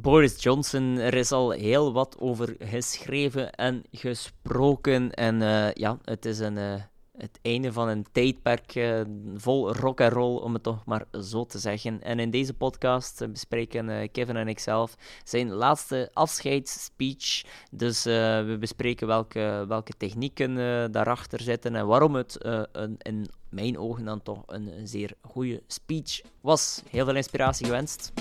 Boris Johnson, er is al heel wat over geschreven en gesproken. En uh, ja, het is een, uh, het einde van een tijdperk uh, vol rock en roll, om het toch maar zo te zeggen. En in deze podcast bespreken Kevin en ikzelf zijn laatste afscheidsspeech. Dus we bespreken welke, welke technieken daarachter zitten en waarom het een, in mijn ogen dan toch een, een zeer goede speech was. Heel veel inspiratie gewenst.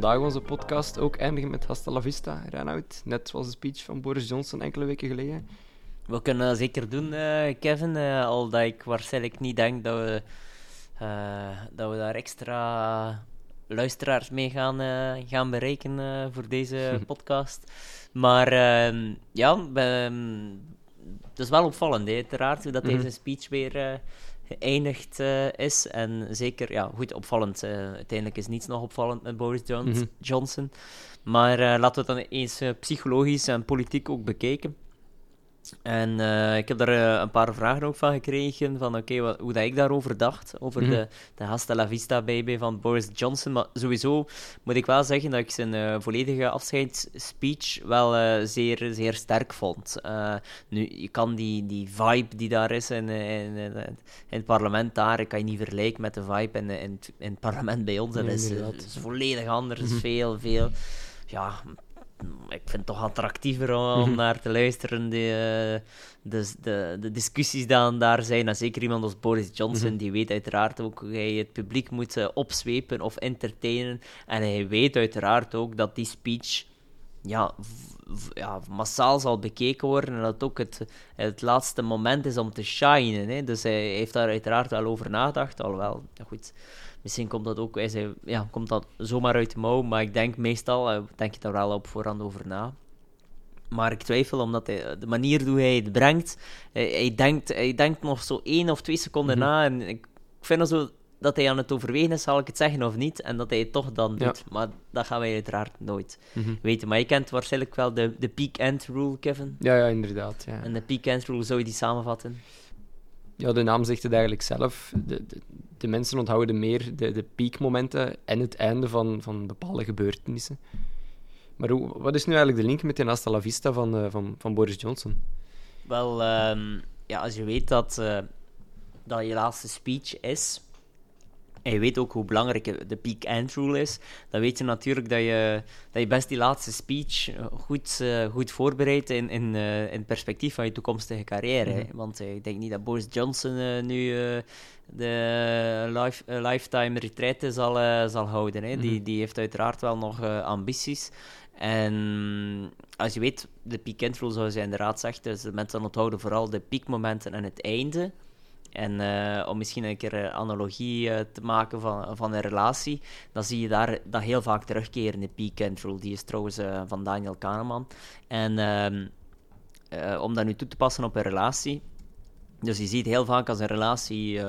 Vandaag onze podcast ook eindigen met Hasta la Vista, Reinoud. Net zoals de speech van Boris Johnson enkele weken geleden. We kunnen dat zeker doen, uh, Kevin. Uh, al dat ik waarschijnlijk niet denk dat we, uh, dat we daar extra luisteraars mee gaan, gaan bereiken voor deze podcast. Maar ehm, ja, ehm, het is wel opvallend, uiteraard, hoe dat mhm. deze speech weer geëindigd uh, is. En zeker, ja, goed, opvallend. Uh, uiteindelijk is niets nog opvallend met Boris mm -hmm. Johnson. Maar uh, laten we het dan eens psychologisch en politiek ook bekijken. En uh, ik heb daar uh, een paar vragen ook van gekregen, van oké, okay, hoe dat ik daarover dacht, over mm -hmm. de, de Hasta la Vista baby van Boris Johnson. Maar sowieso moet ik wel zeggen dat ik zijn uh, volledige afscheidsspeech wel zeer, zeer sterk vond. nu, je kan die, die vibe die daar is in, in, in, in het parlement daar, kan je niet vergelijken met de vibe in, in, in het parlement bij ons. Dat nee, is, is, volledig anders, mm -hmm. veel, veel... Ja, ik vind het toch attractiever om, mhm. naar te luisteren. De, de, de, de discussies die daar zijn. En zeker iemand als Boris Johnson, mhm. die weet uiteraard ook hoe hij het publiek moet uh, opzwepen of entertainen. En hij weet uiteraard ook dat die speech ja, ja, massaal zal bekeken worden en dat het ook het, het laatste moment is om te shinen. Hè. Dus hij heeft daar uiteraard wel over nagedacht, alhoewel, ja, goed Misschien komt dat ook, hij zei, ja, komt dat zomaar uit de mouw, maar ik denk meestal, uh, denk je daar wel op voorhand over na. Maar ik twijfel, omdat hij, de manier hoe hij het brengt, hij, hij denkt, hij denkt nog zo één of twee seconden mhm. na. En ik vind het zo dat hij aan het overwegen is, zal ik het zeggen of niet, en dat hij het toch dan doet. Maar dat gaan wij uiteraard nooit mhm. weten. Maar je kent waarschijnlijk wel de, de peak-end rule, Kevin. Ja, ja, inderdaad. Ja. En de peak-end rule, zou je die samenvatten? Ja, de naam zegt het eigenlijk zelf. De, de, de mensen onthouden meer de, de piekmomenten en het einde van, van bepaalde gebeurtenissen. Maar hoe, wat is nu eigenlijk de link met de Hasta la Vista van, uh, van, van Boris Johnson? Wel, um, ja, als je weet dat, uh, dat je laatste speech is, en je weet ook hoe belangrijk de peak-end rule is. Dan weet je natuurlijk dat je, dat je best die laatste speech goed, uh, goed voorbereidt in, in, uh, in perspectief van je toekomstige carrière. Mm -hmm. Want uh, ik denk niet dat Boris Johnson nu de life, lifetime retraite zal, zal houden. Hè. Mm -hmm. die, die heeft uiteraard wel nog ambities. En als je weet, de peak-end rule, zoals je inderdaad zegt, dus de mensen onthouden vooral de piekmomenten en het einde. En uh, om misschien een keer een analogie uh, te maken van, van een relatie, dan zie je daar dat heel vaak terugkeren, de peak rule. Die is trouwens van Daniel Kahneman. En ehm, om dat nu toe te passen op een relatie, dus je ziet heel vaak als een relatie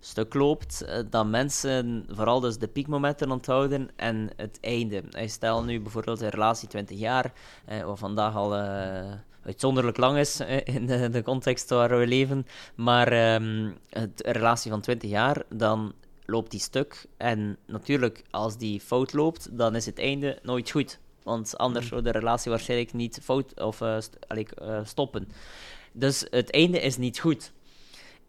stuk loopt, dat mensen vooral dus de piekmomenten onthouden en het einde. Stel nu bijvoorbeeld een relatie 20 jaar, wat vandaag al uitzonderlijk lang is in de, de, context waar we leven. Maar um, het, een relatie van 20 jaar, dan loopt die stuk. En natuurlijk, als die fout loopt, dan is het einde nooit goed. Want anders mm. zou de relatie waarschijnlijk niet fout of uh, st uh, stoppen. Dus het einde is niet goed.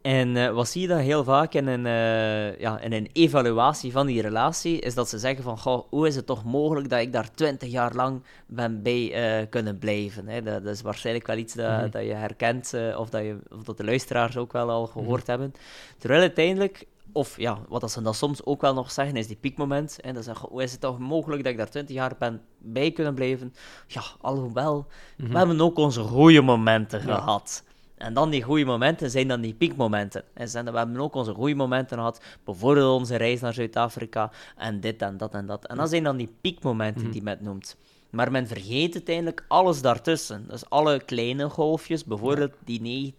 En uh, wat zie je dan heel vaak in een, uh, ja, in een evaluatie van die relatie, is dat ze zeggen van, goh, hoe is het toch mogelijk dat ik daar twintig jaar lang ben bij uh, kunnen blijven? Hè? Dat, dat, is waarschijnlijk wel iets dat, -hmm. dat je herkent, of, dat je, of dat de luisteraars ook wel al gehoord mm -hmm. hebben. Terwijl uiteindelijk, of ja, wat ze dan soms ook wel nog zeggen, is die piekmoment. En dan zeggen hoe is het toch mogelijk dat ik daar twintig jaar ben bij kunnen blijven? Ja, alhoewel, mm -hmm. we hebben ook onze goede momenten ja. gehad. En dan die goede momenten zijn dan die piekmomenten. En zijn, we hebben ook onze goede momenten gehad. Bijvoorbeeld onze reis naar Zuid-Afrika. En dit en dat en dat. En dat zijn dan die piekmomenten -hmm. die men noemt. Maar men vergeet uiteindelijk alles daartussen. Dus alle kleine golfjes, bijvoorbeeld die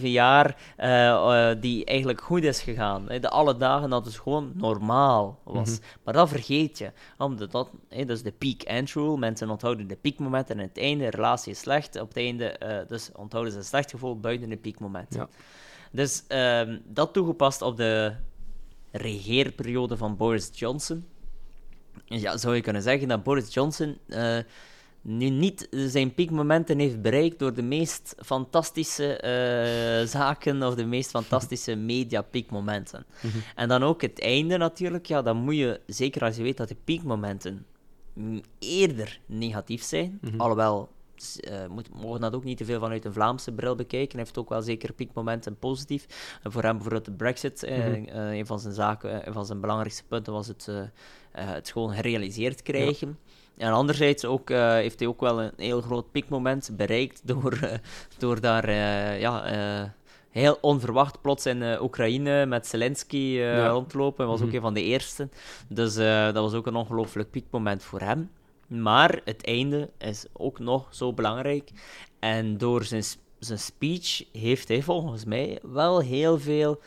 19,7 jaar, uh, uh, die eigenlijk goed is gegaan. De alle dagen dat het gewoon normaal was. Mhm. Maar dat vergeet je. Omdat dat, dus de peak end rule, mensen onthouden de piekmomenten en het einde, de relatie is slecht. Op het einde, uh, dus onthouden ze een slecht gevoel buiten de piekmomenten. Ja. Dus um, dat toegepast op de regeerperiode van Boris Johnson ja, zou je kunnen zeggen dat Boris Johnson uh, nu niet zijn piekmomenten heeft bereikt door de meest fantastische uh, zaken of de meest fantastische media-piekmomenten. Mhm. En dan ook het einde natuurlijk, ja, dan moet je, zeker als je weet dat de piekmomenten eerder negatief zijn, mm -hmm. alhoewel uh, moet, mogen dat ook niet te veel vanuit een Vlaamse bril bekijken. Hij heeft ook wel zeker piekmomenten positief. Uh, voor hem bijvoorbeeld de Brexit, mm -hmm. een van zijn zaken, een van zijn belangrijkste punten was het, het gewoon gerealiseerd krijgen. En anderzijds ook, heeft hij ook wel een heel groot piekmoment bereikt door, door daar ja, heel onverwacht plots in uh, Oekraïne met Zelensky uh, ja. rondlopen. Hij was ook mhm. een van de eerste. Dus uh, dat was ook een ongelooflijk piekmoment voor hem. Maar het einde is ook nog zo belangrijk. En door zijn, zijn speech heeft hij volgens mij wel heel veel.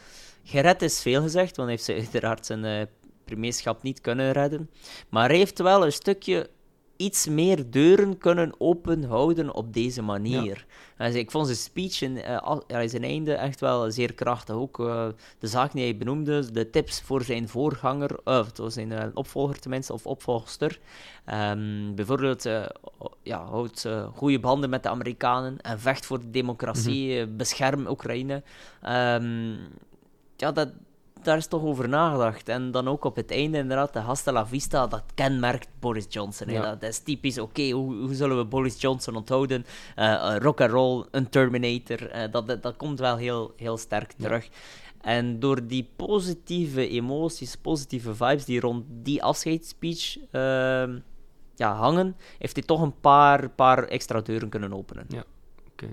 Gered is veel gezegd, want hij heeft uiteraard zijn uh, premierschap niet kunnen redden. Maar hij heeft wel een stukje iets meer deuren kunnen openhouden op deze manier. Dus ik vond zijn speech in uh, zijn einde echt wel zeer krachtig. Ook uh, de zaak die hij benoemde, de tips voor zijn voorganger, uh, zijn uh, opvolger tenminste, of opvolgster. Um, bijvoorbeeld, ja, houd goede banden met de Amerikanen en vecht voor de democratie, mm bescherm Oekraïne. Um, ja, dat, daar is toch over nagedacht. En dan ook op het einde, inderdaad, de hasta la vista, dat kenmerkt Boris Johnson. Ja. Dat, is typisch, oké, hoe, hoe, zullen we Boris Johnson onthouden? Uh, rock and roll, een Terminator, uh, dat, dat, dat, komt wel heel, heel sterk terug. En door die positieve emoties, positieve vibes die rond die afscheidsspeech uh, ja, hangen, heeft hij toch een paar, paar extra deuren kunnen openen. Ja, oké.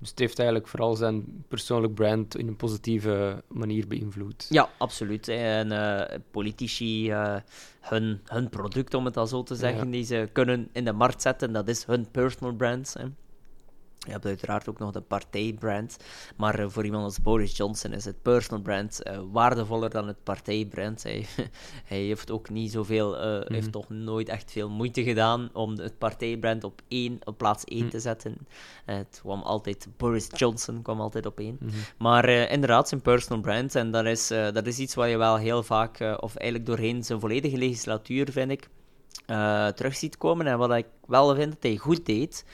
Dus het heeft eigenlijk vooral zijn persoonlijk brand in een positieve manier beïnvloed. Ja, absoluut. En uh, politici, uh, hun, hun product, om het al zo te zeggen, die ze kunnen in de markt zetten, dat is hun personal brand. Hè. Je hebt uiteraard ook nog de partijbrand. Maar uh, voor iemand als Boris Johnson is het personal brand uh, waardevoller dan het partijbrand. Hij, hij heeft ook niet zoveel, uh, mm -hmm. heeft toch nooit echt veel moeite gedaan om het partijbrand op, één, op plaats 1 mm -hmm. te zetten. het kwam altijd, Boris Johnson kwam altijd op één. Mm -hmm. Maar inderdaad, zijn personal brand. En dat is, dat is iets wat je wel heel vaak, of eigenlijk doorheen zijn volledige legislatuur, vind ik, terug ziet komen. En wat ik wel vind dat hij goed deed.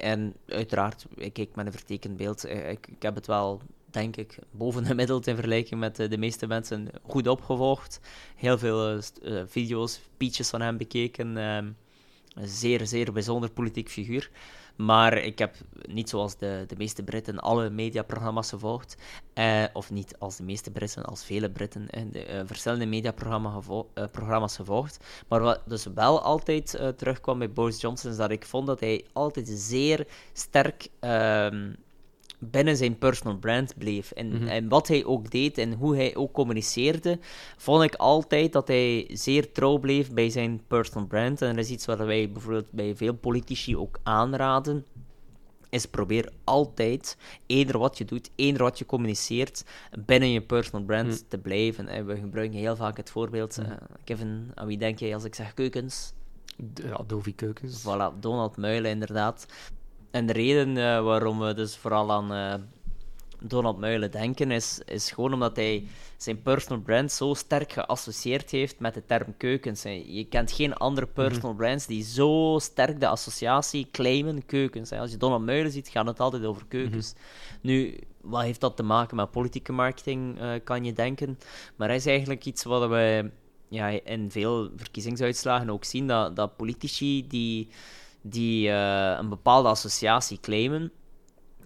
En uiteraard, ik kijk met een vertekend beeld. Eh, ik, ik heb het wel, denk ik, boven gemiddeld in vergelijking met de meeste mensen goed opgevolgd. Heel veel uh, video's, speeches van hem bekeken. Een zeer, zeer bijzonder politiek figuur. Maar ik heb niet zoals de, de meeste Britten alle mediaprogramma's gevolgd. Eh, of niet als de meeste Britten, als vele Britten. de, uh, verschillende mediaprogramma's programma's gevolgd. Maar wat dus wel altijd uh, terugkwam bij Boris Johnson, is dat ik vond dat hij altijd zeer sterk ehm, binnen zijn personal brand bleef. En, mhm. en wat hij ook deed en hoe hij ook communiceerde, vond ik altijd dat hij zeer trouw bleef bij zijn personal brand. En dat is iets wat wij bijvoorbeeld bij veel politici ook aanraden. Is probeer altijd, eender wat je doet, eender wat je communiceert, binnen je personal brand mhm. te blijven. En we gebruiken heel vaak het voorbeeld, uh, Kevin, aan wie denk je als ik zeg keukens? Ja, Adobe Keukens. Voilà, Donald Muilen inderdaad. En de reden uh, waarom we dus vooral aan uh, Donald Muilen denken, is, is gewoon omdat hij zijn personal brand zo sterk geassocieerd heeft met de term keukens. Je kent geen andere mhm. personal brands die zo sterk de associatie claimen keukens. Als je Donald Muilen ziet, gaat het altijd over keukens. Mhm. Nu, wat heeft dat te maken met politieke marketing, uh, kan je denken. Maar hij is eigenlijk iets wat we ja, in veel verkiezingsuitslagen ook zien, dat, dat politici die die uh, een bepaalde associatie claimen.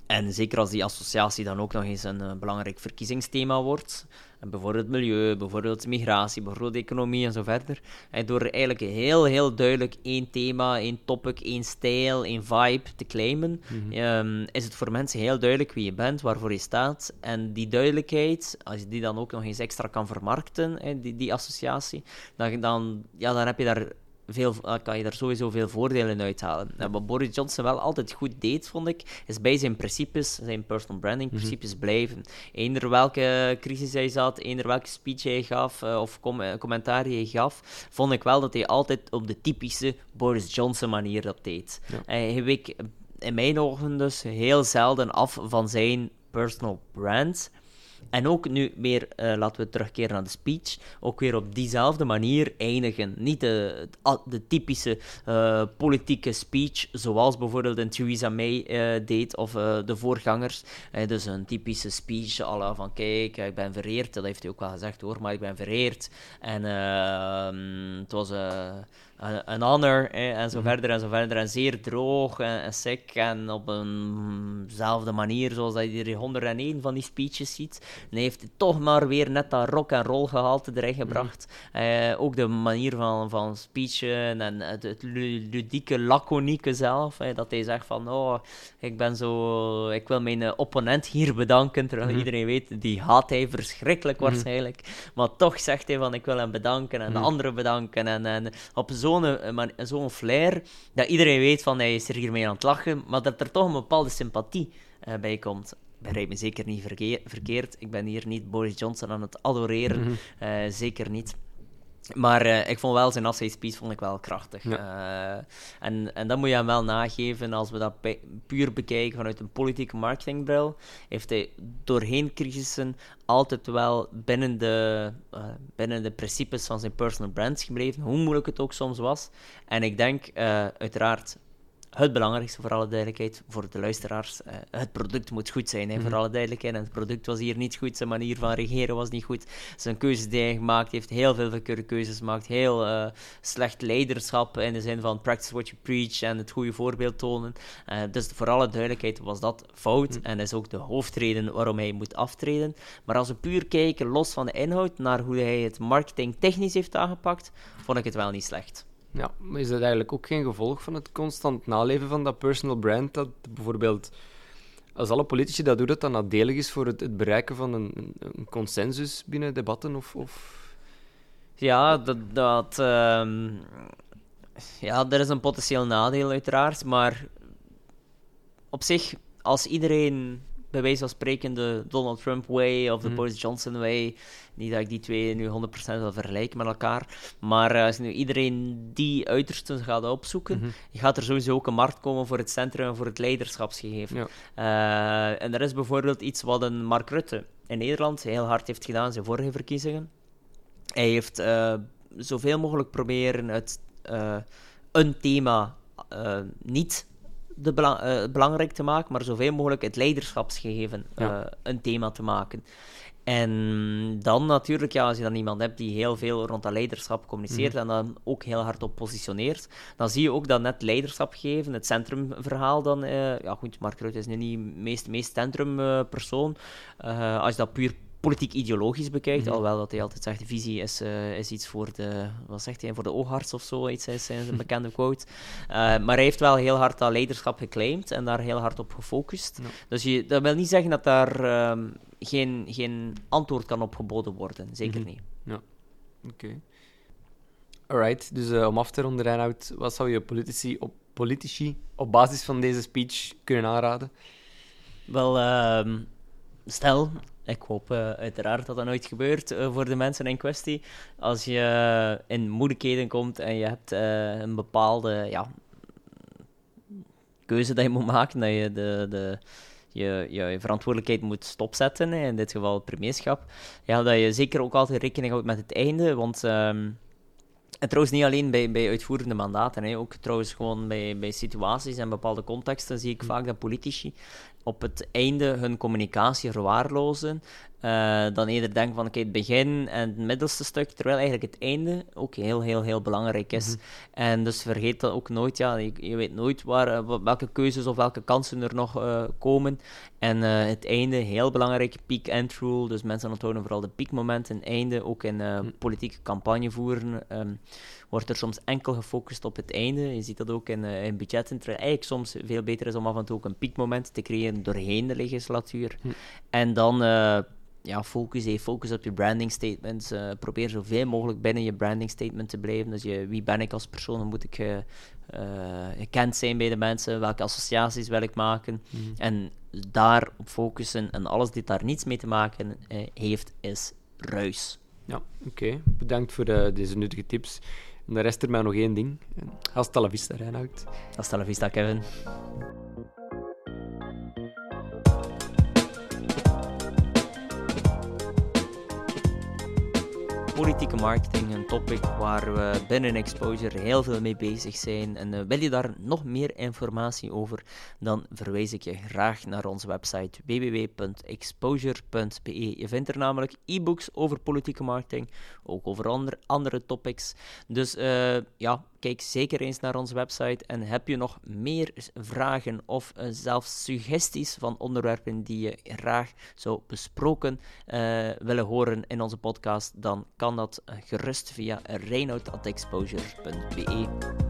En zeker als die associatie dan ook nog eens een uh, belangrijk verkiezingsthema wordt, en bijvoorbeeld milieu, bijvoorbeeld migratie, bijvoorbeeld economie en zo verder. En door eigenlijk heel, heel duidelijk één thema, één topic, één stijl, één vibe te claimen, mm -hmm. um, is het voor mensen heel duidelijk wie je bent, waarvoor je staat. En die duidelijkheid, als je die dan ook nog eens extra kan vermarkten, die, die associatie, dan, dan, ja, dan heb je daar veel, uh, kan je daar sowieso veel voordelen uithalen. En wat Boris Johnson wel altijd goed deed, vond ik, is bij zijn principes, zijn personal branding Mhm. principes blijven. Eender welke crisis hij zat, eender welke speech hij gaf, eh, of com eh, commentaar hij gaf, vond ik wel dat hij altijd op de typische Boris Johnson manier dat deed. Ja. Hij week in mijn ogen dus heel zelden af van zijn personal brand. En ook nu weer, eh, laten we terugkeren naar de speech, ook weer op diezelfde manier eindigen. Niet de, de, typische eh, politieke speech, zoals bijvoorbeeld een Theresa May eh, deed, of de voorgangers. Dus een typische speech, à van kijk, ik ben vereerd, dat heeft hij ook wel gezegd hoor, maar ik ben vereerd. En ehm, het was een eh, en zo verder en zo verder. En zeer droog en, en sec, en op eenzelfde manier zoals dat je er 101 van die speeches ziet. En hij heeft toch maar weer net dat rock en roll gehalte erin gebracht. Eh, ook de manier van, van speechen en het, het lu- ludieke, laconieke zelf. eh, dat hij zegt van, oh, ik ben zo... Ik wil mijn opponent hier bedanken, terwijl Mhm. iedereen weet, die haat hij verschrikkelijk waarschijnlijk. Maar toch zegt hij van, ik wil hem bedanken en de Mhm. anderen bedanken. En, en op zo'n eh, zo'n flair, dat iedereen weet van, hij is er hiermee aan het lachen, maar dat er toch een bepaalde sympathie eh, bij komt. Begrijp me zeker niet verkeer- verkeerd. Ik ben hier niet Boris Johnson aan het adoreren. Mhm. Eh, zeker niet. Maar eh, ik vond wel zijn afscheidsspeech vond ik wel krachtig. Eh, en, en dat moet je hem wel nageven als we dat pu- puur bekijken vanuit een politieke marketingbril. Heeft hij doorheen crisissen altijd wel binnen de, eh, binnen de principes van zijn personal brands gebleven, hoe moeilijk het ook soms was. En ik denk uiteraard het belangrijkste voor alle duidelijkheid, voor de luisteraars, eh, het product moet goed zijn, hè, voor alle duidelijkheid. En het product was hier niet goed, zijn manier van regeren was niet goed. Zijn keuzes die hij gemaakt heeft, heel veel verkeerde keuzes gemaakt, heel eh, slecht leiderschap in de zin van practice what you preach en het goede voorbeeld tonen. Eh, dus voor alle duidelijkheid was dat fout en is ook de hoofdreden waarom hij moet aftreden. Maar als we puur kijken, los van de inhoud, naar hoe hij het marketing technisch heeft aangepakt, vond ik het wel niet slecht. Ja, maar is dat eigenlijk ook geen gevolg van het constant naleven van dat personal brand? Dat bijvoorbeeld, als alle politici dat doen, dat dat nadelig is voor het, het bereiken van een, een- consensus binnen debatten? Of, of... Ja, dat. dat ehm, ja, er is een potentieel nadeel, uiteraard. Maar op zich, als iedereen bij wijze van spreken de Donald Trump way of de Mhm. Boris Johnson way, niet dat ik die twee nu 100% wil vergelijken met elkaar, maar eh, als nu iedereen die uitersten gaat opzoeken, Mhm. gaat er sowieso ook een markt komen voor het centrum en voor het leiderschapsgegeven. Ja. Eh, en er is bijvoorbeeld iets wat een Mark Rutte in Nederland heel hard heeft gedaan in zijn vorige verkiezingen. Hij heeft eh, zoveel mogelijk proberen het, een thema eh, niet de bela- eh, belangrijk te maken, maar zoveel mogelijk het leiderschapsgegeven Ja. eh, een thema te maken. En dan natuurlijk, ja, als je dan iemand hebt die heel veel rond dat leiderschap communiceert en dan ook heel hard op positioneert, dan zie je ook dat net leiderschap geven, het centrumverhaal dan... eh, ja goed, Mark Rutte is nu niet de meest, meest centrumpersoon. Als je dat puur politiek-ideologisch bekijkt, Mhm. alhoewel dat hij altijd zegt, de visie is, eh, is iets voor de... Wat zegt hij? Voor de oogarts of zo, iets is zijn bekende quote. Eh, maar hij heeft wel heel hard dat leiderschap geclaimd en daar heel hard op gefocust. Ja. Dus je, dat wil niet zeggen dat daar ehm, geen, geen antwoord kan op geboden worden. Zeker Mhm. niet. Oké. Alright, dus eh, om af te ronden, Reinoud, wat zou je politici op, politici op basis van deze speech kunnen aanraden? Wel, ehm, stel, ik hoop eh, uiteraard dat dat nooit gebeurt eh, voor de mensen in kwestie. Als je in moeilijkheden komt en je hebt eh, een bepaalde ja, keuze dat je moet maken, dat je de, de, je, je, verantwoordelijkheid moet stopzetten, in dit geval het premierschap, ja, dat je zeker ook altijd rekening houdt met het einde, want... ehm, en trouwens, niet alleen bij, bij uitvoerende mandaten, hè. ook trouwens gewoon bij, bij situaties en bepaalde contexten zie ik vaak dat politici op het einde hun communicatie verwaarlozen. eh, dan eerder denken van oké, het begin en het middelste stuk, terwijl eigenlijk het einde ook heel, heel, heel belangrijk is. En dus vergeet dat ook nooit, ja, je, je weet nooit waar, eh, welke keuzes of welke kansen er nog eh, komen. En het einde, heel belangrijk, peak-end rule, dus mensen onthouden vooral de piekmomenten. Einde, ook in eh, politieke campagne voeren, ehm, wordt er soms enkel gefocust op het einde. Je ziet dat ook in, in budgetten, terwijl eigenlijk soms veel beter is om af en toe ook een piekmoment te creëren doorheen de legislatuur. Hm. En dan, eh, ja, focus, hey, focus op je branding statements. Uh, probeer zoveel mogelijk binnen je branding statement te blijven. Dus je, wie ben ik als persoon? Hoe moet ik uh, gekend zijn bij de mensen? Welke associaties wil ik maken? Mhm. En daarop focussen en alles dit daar niets mee te maken heeft, is ruis. Ja, oké. Bedankt voor deze nuttige tips. En de rest er maar nog één ding. Hasta la vista, Reinhard. Hasta la vista, Kevin. Politieke marketing, een topic waar we binnen Exposure heel veel mee bezig zijn. En uh, wil je daar nog meer informatie over, dan verwijs ik je graag naar onze website www.exposure.be. Je vindt er namelijk e-books over politieke marketing, ook over andere, andere topics. Dus uh, ja, kijk zeker eens naar onze website. En heb je nog meer vragen of uh, zelfs suggesties van onderwerpen die je graag zou besproken uh, willen horen in onze podcast, dan kan dat uh, gerust via reinoud.exposure.be.